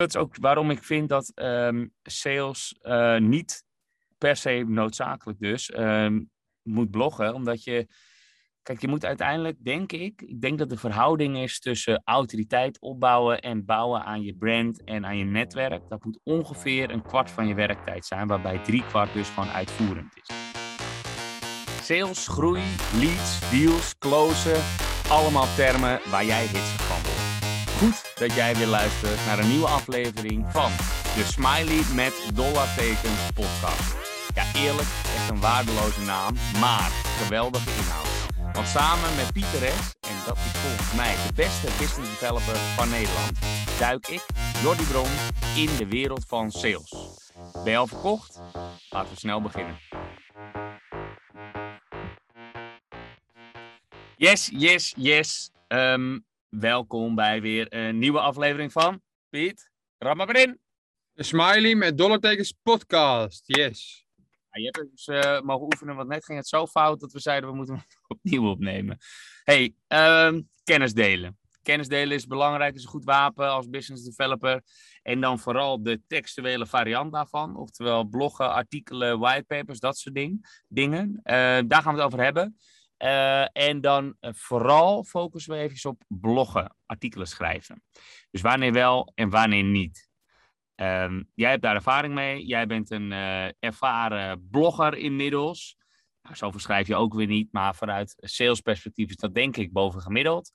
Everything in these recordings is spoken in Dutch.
Dat is ook waarom ik vind dat ehm, sales uh, niet per se noodzakelijk dus ehm, moet bloggen. Omdat je, kijk, je moet uiteindelijk, denk ik, ik denk dat de verhouding is tussen autoriteit opbouwen en bouwen aan je brand en aan je netwerk. Dat moet ongeveer een kwart van je werktijd zijn, waarbij drie kwart dus gewoon uitvoerend is. Sales, groei, leads, deals, closen, allemaal termen waar jij van wordt. Goed dat jij weer luistert naar een nieuwe aflevering van de Smiley met dollartekens podcast. Ja, eerlijk, echt een waardeloze naam, maar geweldige inhoud. Want samen met Pieter S, en dat is volgens mij de beste business developer van Nederland, duik ik, Jordi Bron, in de wereld van sales. Ben je al verkocht? Laten we snel beginnen. Yes, yes, yes. Um, welkom bij weer een nieuwe aflevering van Piet. Ram maar in. De Smiley met dollartekens podcast, yes. Ja, je hebt dus uh, mogen oefenen, want net ging het zo fout dat we zeiden we moeten het opnieuw opnemen. Hey, um, kennis delen. Kennis delen is belangrijk, is een goed wapen als business developer. En dan vooral de textuele variant daarvan, oftewel bloggen, artikelen, whitepapers, dat soort ding, dingen. Uh, daar gaan we het over hebben. Uh, en dan uh, vooral focussen we even op bloggen, artikelen schrijven. Dus wanneer wel en wanneer niet. Um, jij hebt daar ervaring mee. Jij bent een uh, ervaren blogger inmiddels. Nou, zoveel schrijf je ook weer niet, maar vanuit salesperspectief is dat denk ik bovengemiddeld.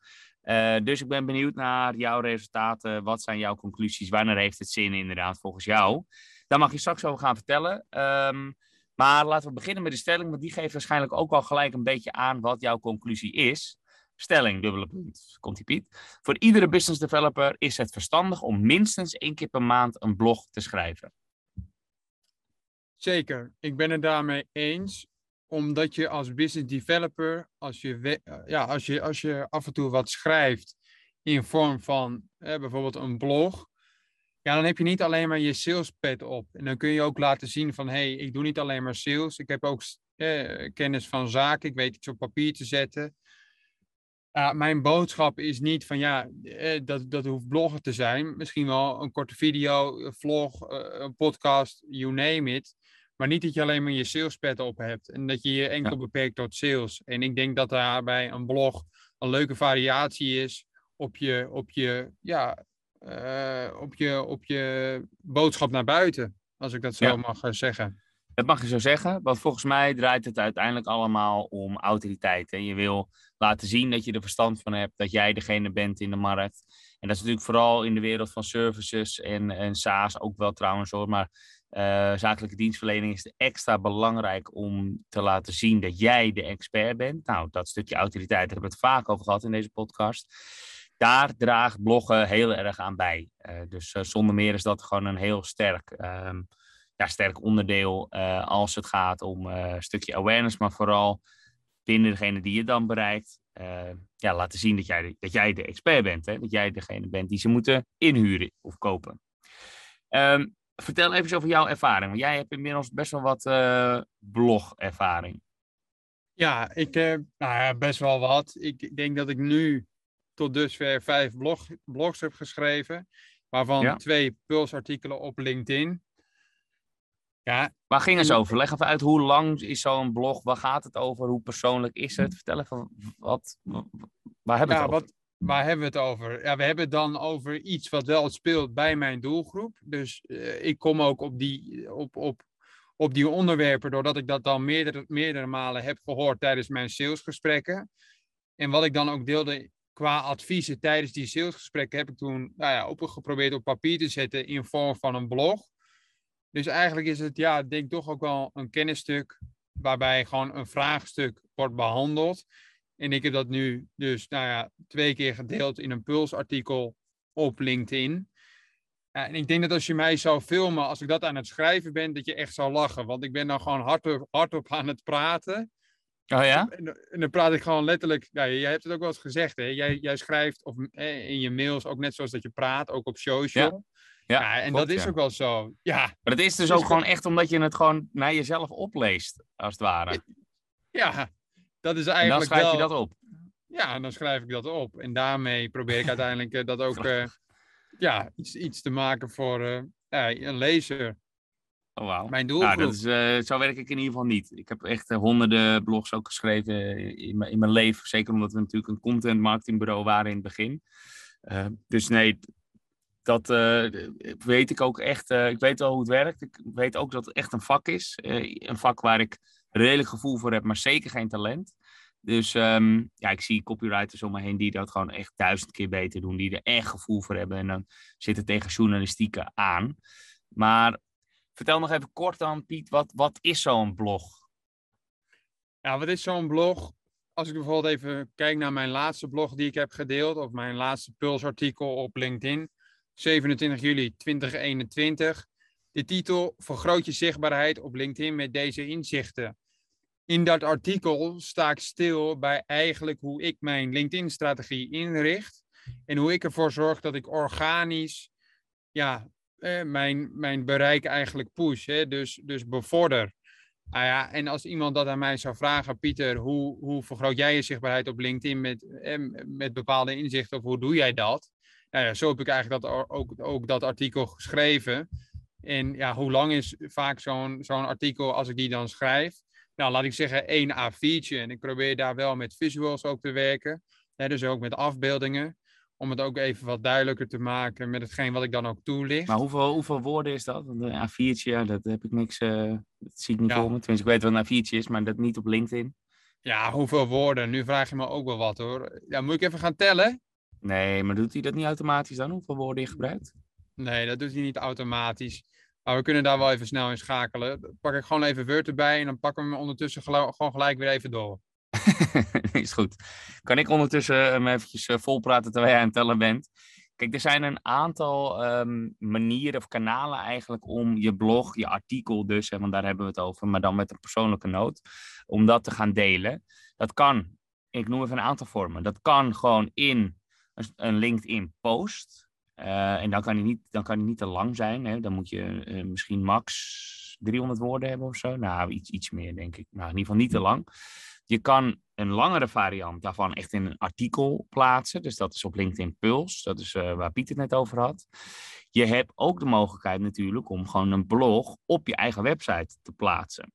dus ik ben benieuwd naar jouw resultaten. Wat zijn jouw conclusies? Wanneer heeft het zin inderdaad volgens jou? Daar mag je straks over gaan vertellen. Um, maar laten we beginnen met de stelling, want die geeft waarschijnlijk ook al gelijk een beetje aan wat jouw conclusie is. Stelling, dubbele punt, komt die Piet. Voor iedere business developer is het verstandig om minstens één keer per maand een blog te schrijven. Zeker, ik ben het daarmee eens. Omdat je als business developer, als je, ja, als je, als je af en toe wat schrijft in vorm van eh, bijvoorbeeld een blog, ja, dan heb je niet alleen maar je sales pad op. En dan kun je ook laten zien van, hé, hey, ik doe niet alleen maar sales. Ik heb ook eh, kennis van zaken. Ik weet iets op papier te zetten. Uh, mijn boodschap is niet van, ja, eh, dat, dat hoeft bloggen te zijn. Misschien wel een korte video, een vlog, uh, een podcast, you name it. Maar niet dat je alleen maar je sales pad op hebt. En dat je je enkel ja. beperkt tot sales. En ik denk dat daarbij een blog een leuke variatie is op je, op je ja, op, je, op je boodschap naar buiten, als ik dat zo ja. mag zeggen. Dat mag je zo zeggen, want volgens mij draait het uiteindelijk allemaal om autoriteit. Hè? Je wil laten zien dat je er verstand van hebt, dat jij degene bent in de markt. En dat is natuurlijk vooral in de wereld van services en, en SaaS ook wel trouwens hoor. Maar uh, zakelijke dienstverlening is extra belangrijk om te laten zien dat jij de expert bent. Nou, dat stukje autoriteit, daar hebben we het vaak over gehad in deze podcast daar draagt bloggen heel erg aan bij. Uh, dus uh, zonder meer is dat gewoon een heel sterk, um, ja, sterk onderdeel uh, als het gaat om een stukje awareness, maar vooral binnen degene die je dan bereikt, ja, laten zien dat jij, dat jij de expert bent. Hè? Dat jij degene bent die ze moeten inhuren of kopen. Um, vertel even over jouw ervaring, want jij hebt inmiddels best wel wat blogervaring. Ja, ik heb nou ja, best wel wat. Ik denk dat ik nu tot dusver vijf blog, blogs heb geschreven, waarvan ja. twee pulsartikelen op LinkedIn. Ja. Waar ging het over? Leg even uit, hoe lang is zo'n blog? Waar gaat het over? Hoe persoonlijk is het? Vertel even, wat, waar hebben we ja, het over? Wat, waar hebben we het over? Ja, we hebben het dan over iets wat wel speelt bij mijn doelgroep. Dus uh, ik kom ook op die, op, op, op die onderwerpen, doordat ik dat dan meerdere, meerdere malen heb gehoord tijdens mijn salesgesprekken. En wat ik dan ook deelde qua adviezen tijdens die salesgesprekken heb ik toen nou ja, geprobeerd op papier te zetten in vorm van een blog. Dus eigenlijk is het, ja, denk toch ook wel een kennisstuk waarbij gewoon een vraagstuk wordt behandeld. En ik heb dat nu dus, nou ja, twee keer gedeeld in een pulsartikel op LinkedIn. En ik denk dat als je mij zou filmen, als ik dat aan het schrijven ben, dat je echt zou lachen. Want ik ben dan gewoon hardop, hardop aan het praten. Oh ja? En, en, dan praat ik gewoon letterlijk. Ja, jij hebt het ook wel eens gezegd, hè? Jij, jij schrijft of, eh, in je mails ook net zoals dat je praat, ook op social. Ja, ja, en klopt, dat is ja. ook wel zo. Ja. Maar dat is dus ook gewoon echt omdat je het gewoon naar jezelf opleest, als het ware. Ja, dat is eigenlijk. En dan schrijf wel... je dat op. Ja, en dan schrijf ik dat op. En daarmee probeer ik uiteindelijk uh, dat ook uh, ja, iets, iets te maken voor uh, een lezer. Oh, wow. Mijn doelgroep. Nou, dat is, uh, zo werk ik in ieder geval niet. Ik heb echt uh, honderden blogs ook geschreven in, in mijn leven. Zeker omdat we natuurlijk een content marketingbureau waren in het begin. Uh, dus nee, dat weet ik ook echt. ik weet al hoe het werkt. Ik weet ook dat het echt een vak is. een vak waar ik redelijk gevoel voor heb, maar zeker geen talent. Dus um, ja, ik zie copywriters om me heen die dat gewoon echt duizend keer beter doen. Die er echt gevoel voor hebben. En dan zit het tegen journalistieke aan. Maar vertel nog even kort dan, Piet. Wat, wat is zo'n blog? Ja, wat is zo'n blog? Als ik bijvoorbeeld even kijk naar mijn laatste blog die ik heb gedeeld. Of mijn laatste pulsartikel op LinkedIn. 27 juli 2021. De titel Vergroot je zichtbaarheid op LinkedIn met deze inzichten in dat artikel sta ik stil bij eigenlijk hoe ik mijn LinkedIn-strategie inricht. En hoe ik ervoor zorg dat ik organisch ja, eh, mijn, mijn bereik eigenlijk push. Hè? Dus, dus bevorder. Nou ja, en als iemand dat aan mij zou vragen, Pieter, hoe, hoe vergroot jij je zichtbaarheid op LinkedIn met, met bepaalde inzichten of hoe doe jij dat? Nou ja, zo heb ik eigenlijk dat, ook, ook dat artikel geschreven. En ja, hoe lang is vaak zo'n zo'n artikel als ik die dan schrijf? nou, laat ik zeggen, één A4'tje. En ik probeer daar wel met visuals ook te werken. Dus ook met afbeeldingen. Om het ook even wat duidelijker te maken met hetgeen wat ik dan ook toelicht. Maar hoeveel, hoeveel woorden is dat? Een A4'tje, ja, dat heb ik niks, uh, dat zie ik niet ja. me. Tenminste, ik weet wat een A4'tje is, maar dat niet op LinkedIn. Ja, hoeveel woorden? Nu vraag je me ook wel wat hoor. Ja, moet ik even gaan tellen? Nee, maar doet hij dat niet automatisch dan? Hoeveel woorden je gebruikt? Nee, dat doet hij niet automatisch. Maar we kunnen daar wel even snel in schakelen. Dan pak ik gewoon even Word erbij en dan pakken we hem ondertussen gewoon gelijk weer even door. is goed. Kan ik ondertussen hem eventjes eh, volpraten terwijl jij aan het tellen bent? Kijk, er zijn een aantal um, manieren of kanalen eigenlijk om je blog, je artikel dus, hè, want daar hebben we het over, maar dan met een persoonlijke noot, om dat te gaan delen. Dat kan, ik noem even een aantal vormen. Dat kan gewoon in een LinkedIn post. Uh, en dan kan, hij niet, dan kan hij niet te lang zijn. Hè? Dan moet je misschien max 300 woorden hebben of zo. Nou, iets, iets meer, denk ik. Nou, in ieder geval niet te lang. Je kan een langere variant daarvan echt in een artikel plaatsen. Dus dat is op LinkedIn Pulse. Dat is uh, waar Piet het net over had. Je hebt ook de mogelijkheid natuurlijk om gewoon een blog op je eigen website te plaatsen.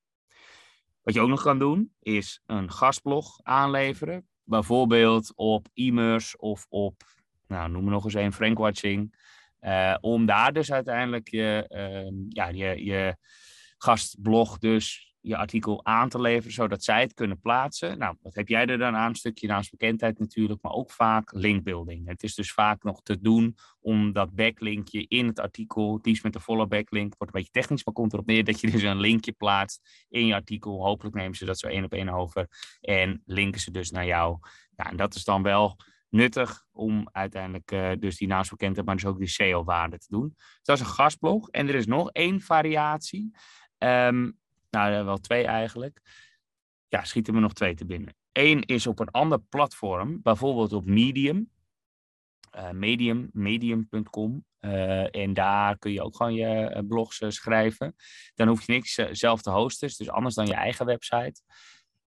Wat je ook nog kan doen, is een gastblog aanleveren. Bijvoorbeeld op e-mails of op nou, noem nog eens een, Frankwatching. Uh, om daar dus uiteindelijk je, uh, ja, je, je gastblog dus je artikel aan te leveren, zodat zij het kunnen plaatsen. Nou, wat heb jij er dan aan? Een stukje naamsbekendheid natuurlijk, maar ook vaak linkbuilding. Het is dus vaak nog te doen om dat backlinkje in het artikel, het liefst met de volle backlink, wordt een beetje technisch, maar komt erop neer dat je dus een linkje plaatst in je artikel. Hopelijk nemen ze dat zo één op één over en linken ze dus naar jou. Ja, en dat is dan wel nuttig om uiteindelijk uh, dus die naamsbekendheid, maar dus ook die SEO-waarde te doen. Dus dat is een gastblog. En er is nog één variatie. Um, nou, wel twee eigenlijk. Ja, schieten we nog twee te binnen. Eén is op een ander platform, bijvoorbeeld op Medium. Uh, medium, medium.com. Uh, en daar kun je ook gewoon je blogs schrijven. Dan hoef je niks zelf te hosten, dus anders dan je eigen website.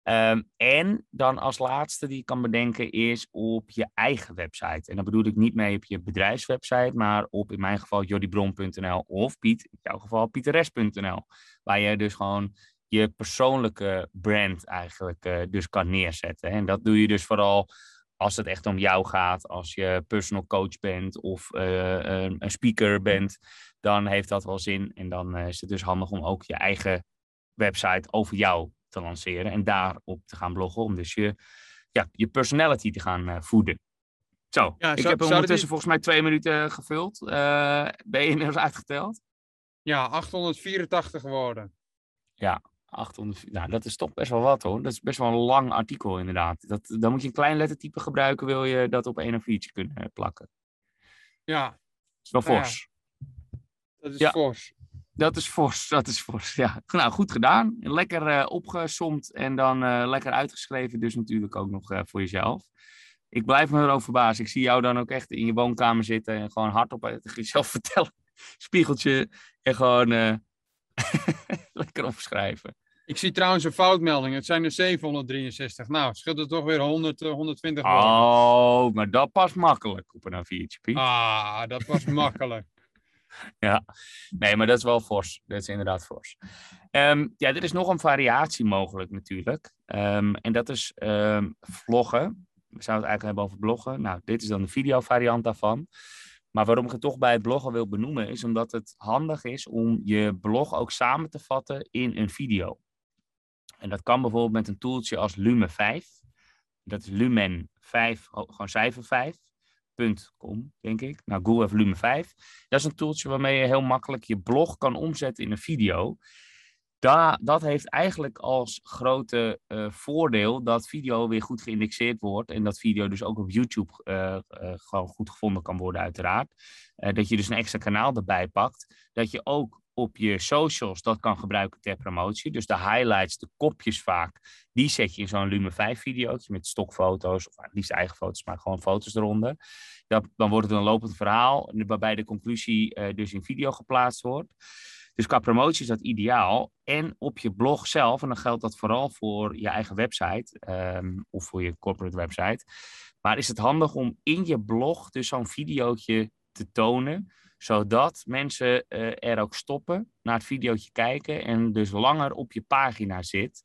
Um, en dan als laatste die ik kan bedenken is op je eigen website. En dan bedoel ik niet mee op je bedrijfswebsite, maar op in mijn geval jordybron.nl of Piet, in jouw geval pieteres.nl. Waar je dus gewoon je persoonlijke brand eigenlijk uh, dus kan neerzetten. En dat doe je dus vooral als het echt om jou gaat, als je personal coach bent of uh, een speaker bent, dan heeft dat wel zin. En dan uh, is het dus handig om ook je eigen website over jou te lanceren en daarop te gaan bloggen. Om dus je, ja, je personality te gaan uh, voeden. Zo, ja, ik heb ondertussen die... volgens mij twee minuten gevuld. Uh, ben je inmiddels uitgeteld? Ja, 884 geworden. Ja, 800, nou, dat is toch best wel wat hoor. Dat is best wel een lang artikel inderdaad. Dat, dan moet je een klein lettertype gebruiken, wil je dat op één of iets kunnen plakken. Ja. Dat is wel fors. Ja, dat is ja. fors. Dat is fors, dat is fors. Ja, nou, goed gedaan. Lekker uh, opgesomd en dan uh, lekker uitgeschreven, dus natuurlijk ook nog uh, voor jezelf. Ik blijf me erover verbazen. Ik zie jou dan ook echt in je woonkamer zitten en gewoon hardop tegen jezelf vertellen. Spiegeltje en gewoon lekker opschrijven. Ik zie trouwens een foutmelding. Het zijn er 763. Nou, scheelt er toch weer 100, 120 woorden. Oh, maar dat past makkelijk op een A4'tje, Piet. Ah, dat was makkelijk. Ja, nee, maar dat is wel fors. Dat is inderdaad fors. Ehm, ja, er is nog een variatie mogelijk natuurlijk. Ehm, en dat is ehm, vloggen. We zouden het eigenlijk hebben over bloggen. Nou, dit is dan de videovariant daarvan. Maar waarom ik het toch bij het bloggen wil benoemen, is omdat het handig is om je blog ook samen te vatten in een video. En dat kan bijvoorbeeld met een tooltje als Lumen 5. Dat is Lumen 5, gewoon cijfer 5. .com, denk ik. Nou, Google Lumen 5. Dat is een tooltje waarmee je heel makkelijk je blog kan omzetten in een video. Da, dat heeft eigenlijk als grote uh, voordeel dat video weer goed geïndexeerd wordt. En dat video dus ook op YouTube uh, uh, gewoon goed gevonden kan worden, uiteraard. dat je dus een extra kanaal erbij pakt. Dat je ook op je socials dat kan gebruiken ter promotie. Dus de highlights, de kopjes vaak, die zet je in zo'n Lumen 5 videootje met stokfoto's, of liefst eigen foto's, maar gewoon foto's eronder. Dat, dan wordt het een lopend verhaal, waarbij de conclusie dus in video geplaatst wordt. Dus qua promotie is dat ideaal. En op je blog zelf, en dan geldt dat vooral voor je eigen website um, of voor je corporate website. Maar is het handig om in je blog dus zo'n videootje te tonen, zodat mensen uh, er ook stoppen, naar het videootje kijken en dus langer op je pagina zit.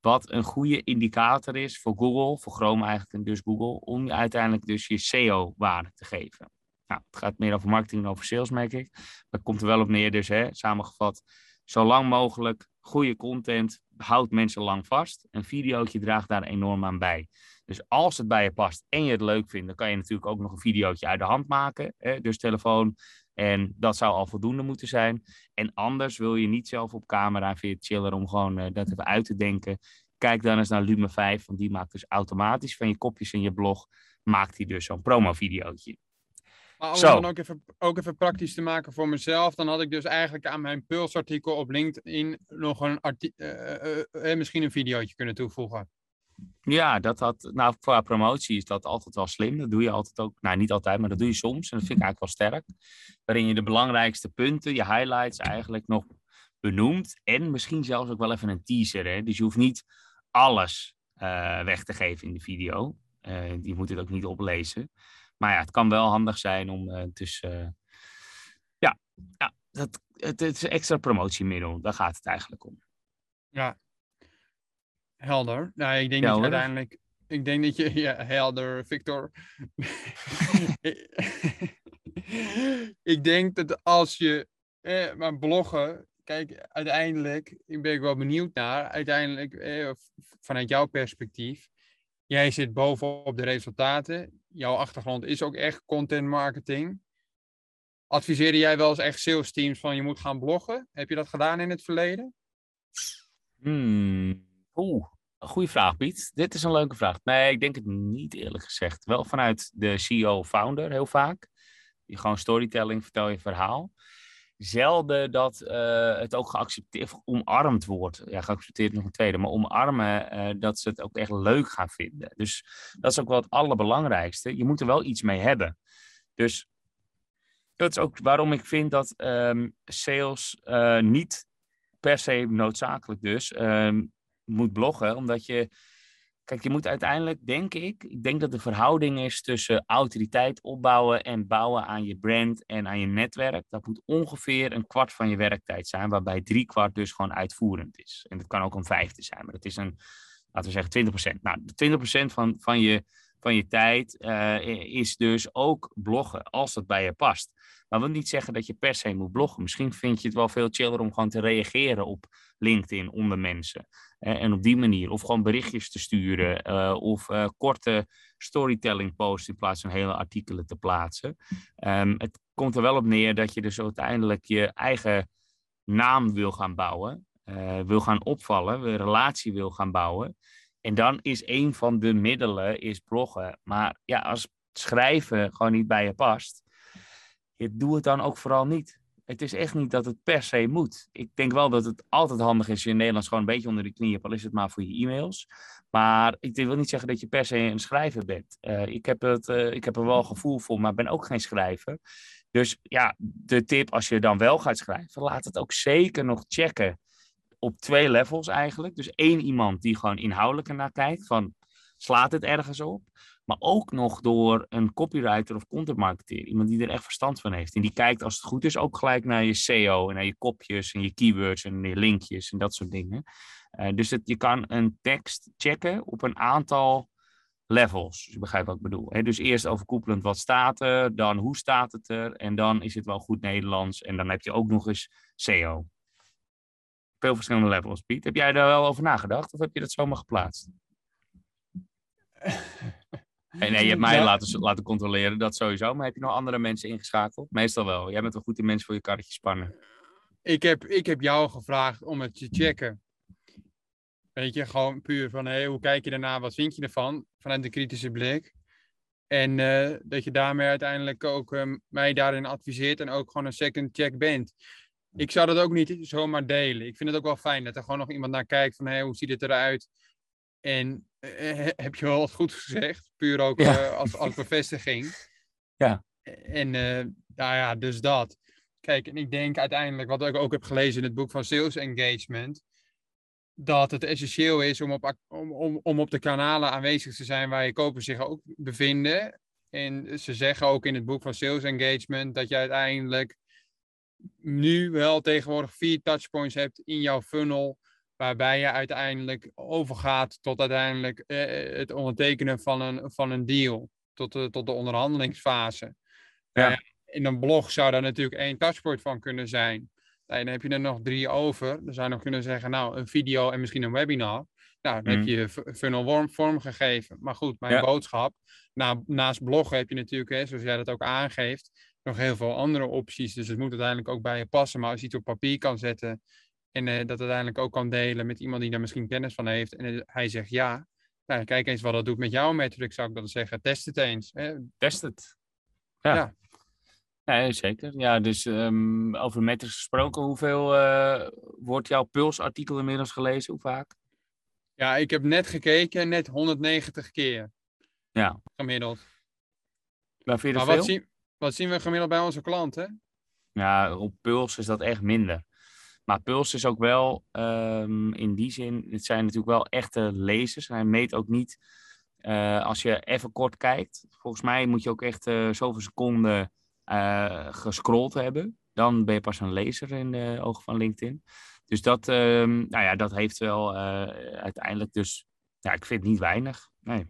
Wat een goede indicator is voor Google, voor Chrome eigenlijk en dus Google, om uiteindelijk dus je SEO-waarde te geven. Nou, het gaat meer over marketing dan over sales, merk ik. Maar komt er wel op neer, dus hè, samengevat. Zo lang mogelijk goede content houdt mensen lang vast. Een videootje draagt daar enorm aan bij. Dus als het bij je past en je het leuk vindt, dan kan je natuurlijk ook nog een videootje uit de hand maken. Hè, dus telefoon. En dat zou al voldoende moeten zijn. En anders wil je niet zelf op camera, vind je het chiller om gewoon uh, dat even uit te denken. Kijk dan eens naar Lume 5, want die maakt dus automatisch van je kopjes in je blog, maakt hij dus zo'n promo-videootje. Maar om dan ook even, ook even praktisch te maken voor mezelf, dan had ik dus eigenlijk aan mijn Pulse-artikel op LinkedIn nog een artikel, uh, uh, misschien een videootje kunnen toevoegen. Ja, dat had, nou, qua promotie is dat altijd wel slim. Dat doe je altijd ook, nou niet altijd, maar dat doe je soms. En dat vind ik eigenlijk wel sterk. Waarin je de belangrijkste punten, je highlights eigenlijk nog benoemt. En misschien zelfs ook wel even een teaser. Hè? Dus je hoeft niet alles weg te geven in de video. je moet het ook niet oplezen. Maar ja, het kan wel handig zijn om uh, dus... Uh, ja, ja dat, het, het is een extra promotiemiddel. Daar gaat het eigenlijk om. Ja, helder. Nou, ik denk dat uiteindelijk... Ik denk dat je... Ja, helder, Victor. ik denk dat als je... Eh, maar bloggen... Kijk, uiteindelijk... Ik ben ik wel benieuwd naar. Uiteindelijk, eh, vanuit jouw perspectief... Jij zit bovenop de resultaten jouw achtergrond is ook echt content marketing. Adviseerde jij wel eens echt sales teams van je moet gaan bloggen? Heb je dat gedaan in het verleden? Hmm. Oeh, een goede vraag, Piet. Dit is een leuke vraag. Nee, ik denk het niet eerlijk gezegd. Wel vanuit de CEO-founder heel vaak. Je gewoon storytelling, vertel je verhaal zelden dat uh, het ook geaccepteerd, omarmd wordt. Ja, geaccepteerd nog een tweede, maar omarmen uh, dat ze het ook echt leuk gaan vinden. Dus dat is ook wel het allerbelangrijkste. Je moet er wel iets mee hebben. Dus dat is ook waarom ik vind dat um, sales uh, niet per se noodzakelijk dus um, moet bloggen, omdat je Kijk, je moet uiteindelijk, denk ik, ik denk dat de verhouding is tussen autoriteit opbouwen en bouwen aan je brand en aan je netwerk. Dat moet ongeveer een kwart van je werktijd zijn, waarbij drie kwart dus gewoon uitvoerend is. En dat kan ook een vijfde zijn, maar dat is een, laten we zeggen, 20%. Nou, 20% van, van, je, van je tijd uh, is dus ook bloggen, als dat bij je past. Maar dat wil niet zeggen dat je per se moet bloggen. Misschien vind je het wel veel chiller om gewoon te reageren op LinkedIn onder mensen. en op die manier. Of gewoon berichtjes te sturen. Uh, of uh, korte storytelling posts in plaats van hele artikelen te plaatsen. Um, het komt er wel op neer dat je dus uiteindelijk je eigen naam wil gaan bouwen. Wil gaan opvallen. Een relatie wil gaan bouwen. En dan is een van de middelen is bloggen. Maar ja, als schrijven gewoon niet bij je past doe het dan ook vooral niet. Het is echt niet dat het per se moet. Ik denk wel dat het altijd handig is in Nederlands gewoon een beetje onder de knie hebt, al is het maar voor je e-mails. Maar ik wil niet zeggen dat je per se een schrijver bent. Uh, ik, heb het, uh, ik heb er wel gevoel voor, maar ben ook geen schrijver. Dus ja, de tip als je dan wel gaat schrijven, laat het ook zeker nog checken op twee levels eigenlijk. Dus één iemand die gewoon inhoudelijk naar kijkt, van slaat het ergens op? Maar ook nog door een copywriter of content marketeer. Iemand die er echt verstand van heeft. En die kijkt als het goed is ook gelijk naar je SEO en naar je kopjes en je keywords en je linkjes en dat soort dingen. Uh, dus je kan een tekst checken op een aantal levels. Dus je begrijpt wat ik bedoel. Dus eerst overkoepelend wat staat er, dan hoe staat het er en dan is het wel goed Nederlands en dan heb je ook nog eens SEO. Veel verschillende levels, Piet. Heb jij daar wel over nagedacht of heb je dat zomaar geplaatst? Nee, nee, je hebt mij laten, laten controleren, dat sowieso. Maar heb je nog andere mensen ingeschakeld? Meestal wel. Jij bent wel goed in mensen voor je karretje spannen. Ik heb, ik heb jou gevraagd om het te checken. Weet je, gewoon puur van, hey, hoe kijk je daarna? Wat vind je ervan? Vanuit de kritische blik. En uh, dat je daarmee uiteindelijk ook um, mij daarin adviseert en ook gewoon een second check bent. Ik zou dat ook niet zomaar delen. Ik vind het ook wel fijn dat er gewoon nog iemand naar kijkt van, hey, hoe ziet het eruit? En uh, heb je wel wat goed gezegd, puur ook ja. uh, als, als bevestiging. Ja. En nou ja, dus dat. Kijk, en ik denk uiteindelijk, wat ik ook heb gelezen in het boek van Sales Engagement, dat het essentieel is om op, om, om, om op de kanalen aanwezig te zijn waar je kopers zich ook bevinden. En ze zeggen ook in het boek van Sales Engagement dat je uiteindelijk nu wel tegenwoordig vier touchpoints hebt in jouw funnel, waarbij je uiteindelijk overgaat tot uiteindelijk eh, het ondertekenen van een, van een deal, tot de, tot de onderhandelingsfase. Ja. Uh, in een blog zou daar natuurlijk één touchpoint van kunnen zijn. En dan heb je er nog drie over. Dan zou je nog kunnen zeggen, nou, een video en misschien een webinar. Nou, dan heb mhm. je funnel vorm gegeven. Maar goed, mijn boodschap. Na, naast bloggen heb je natuurlijk, hè, zoals jij dat ook aangeeft, nog heel veel andere opties. Dus het moet uiteindelijk ook bij je passen. Maar als je het op papier kan zetten en uh, dat uiteindelijk ook kan delen met iemand die daar misschien kennis van heeft. En hij zegt ja. Nou, kijk eens wat dat doet met jouw metric, zou ik dan zeggen. Test het eens. Hè. Test het. ja. ja. Nee, zeker. Ja, dus um, over metrics gesproken, hoeveel uh, wordt jouw pulsartikel inmiddels gelezen? Hoe vaak? Ja, ik heb net gekeken, net 190 keer. Ja. Gemiddeld. Maar vind je maar wat, zien, wat zien we gemiddeld bij onze klanten? Ja, op Puls is dat echt minder. Maar Puls is ook wel, um, in die zin, het zijn natuurlijk wel echte lezers. Hij meet ook niet, uh, als je even kort kijkt, volgens mij moet je ook echt uh, zoveel seconden uh, gescrolld hebben. Dan ben je pas een lezer in de ogen van LinkedIn. Dus dat, um, nou ja, dat heeft wel uiteindelijk dus... Ja, ik vind niet weinig. Nee.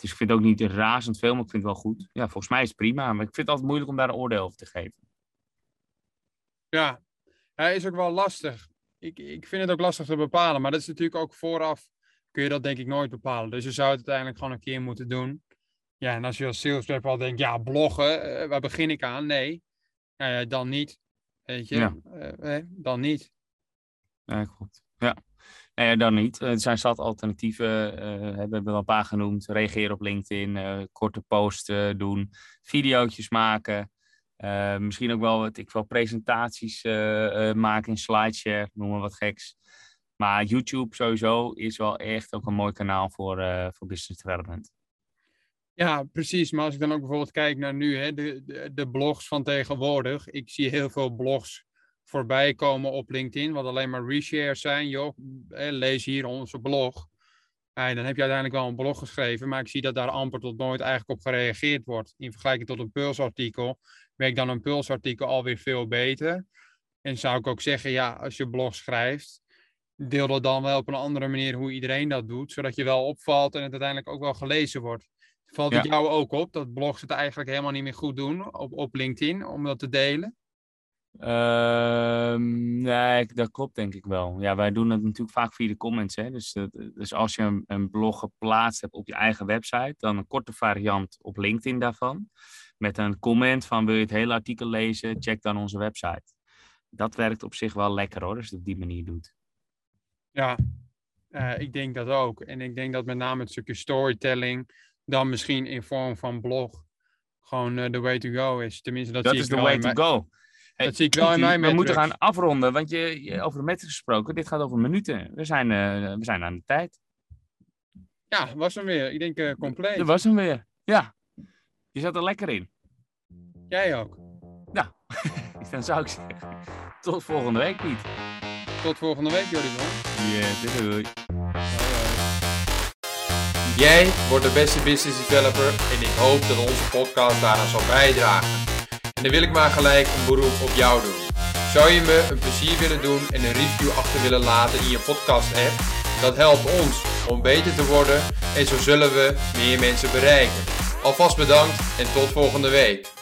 Dus ik vind het ook niet razend veel, maar ik vind het wel goed. Ja, volgens mij is het prima. Maar ik vind het altijd moeilijk om daar een oordeel over te geven. Ja, hij is ook wel lastig. Ik, ik vind het ook lastig te bepalen. Maar dat is natuurlijk ook vooraf kun je dat denk ik nooit bepalen. Dus je zou het uiteindelijk gewoon een keer moeten doen. Ja, en als je als sales rep al denkt, ja, bloggen, uh, waar begin ik aan? Nee, uh, dan niet. Weet je, ja. uh, dan niet. Ja, klopt. Ja, nee, dan niet. Er zijn zat alternatieven, we hebben wel een paar genoemd. Reageren op LinkedIn, korte posten doen, video's maken. misschien ook wel, wat ik wel presentaties maken in SlideShare, noem maar wat geks. Maar YouTube sowieso is wel echt ook een mooi kanaal voor, voor business development. Ja, precies. Maar als ik dan ook bijvoorbeeld kijk naar nu, hè, de, de, de blogs van tegenwoordig. Ik zie heel veel blogs voorbij komen op LinkedIn, wat alleen maar reshares zijn. Joh, lees hier onze blog. En dan heb je uiteindelijk wel een blog geschreven, maar ik zie dat daar amper tot nooit eigenlijk op gereageerd wordt. In vergelijking tot een pulsartikel werkt dan een pulsartikel alweer veel beter. En zou ik ook zeggen, ja, als je blog schrijft, deel dat dan wel op een andere manier hoe iedereen dat doet, zodat je wel opvalt en het uiteindelijk ook wel gelezen wordt. Valt het jou ook op dat blogs het eigenlijk helemaal niet meer goed doen op, op LinkedIn om dat te delen? Uh, nee, dat klopt denk ik wel. Ja, wij doen het natuurlijk vaak via de comments. Hè? Dus, dus als je een, een, blog geplaatst hebt op je eigen website, dan een korte variant op LinkedIn daarvan. Met een comment van wil je het hele artikel lezen, check dan onze website. Dat werkt op zich wel lekker hoor, als je het op die manier doet. Ja, uh, ik denk dat ook. En ik denk dat met name het stukje storytelling dan misschien in vorm van blog gewoon de uh, way to go is. Tenminste, dat, dat is de way to go. Dat zie ik wel in mijn We moeten gaan afronden, want je, je, over de metrics gesproken, dit gaat over minuten. We zijn, uh, we zijn aan de tijd. Ja, was hem weer. Ik denk uh, compleet. Dat was hem weer, ja. Je zat er lekker in. Jij ook. Nou, dan zou ik zeggen, tot volgende week, Piet. Tot volgende week, Jordi. Ja, doei doei. Jij wordt de beste business developer en ik hoop dat onze podcast daaraan zal bijdragen. En dan wil ik maar gelijk een beroep op jou doen. Zou je me een plezier willen doen en een review achter willen laten in je podcast app? Dat helpt ons om beter te worden en zo zullen we meer mensen bereiken. Alvast bedankt en tot volgende week.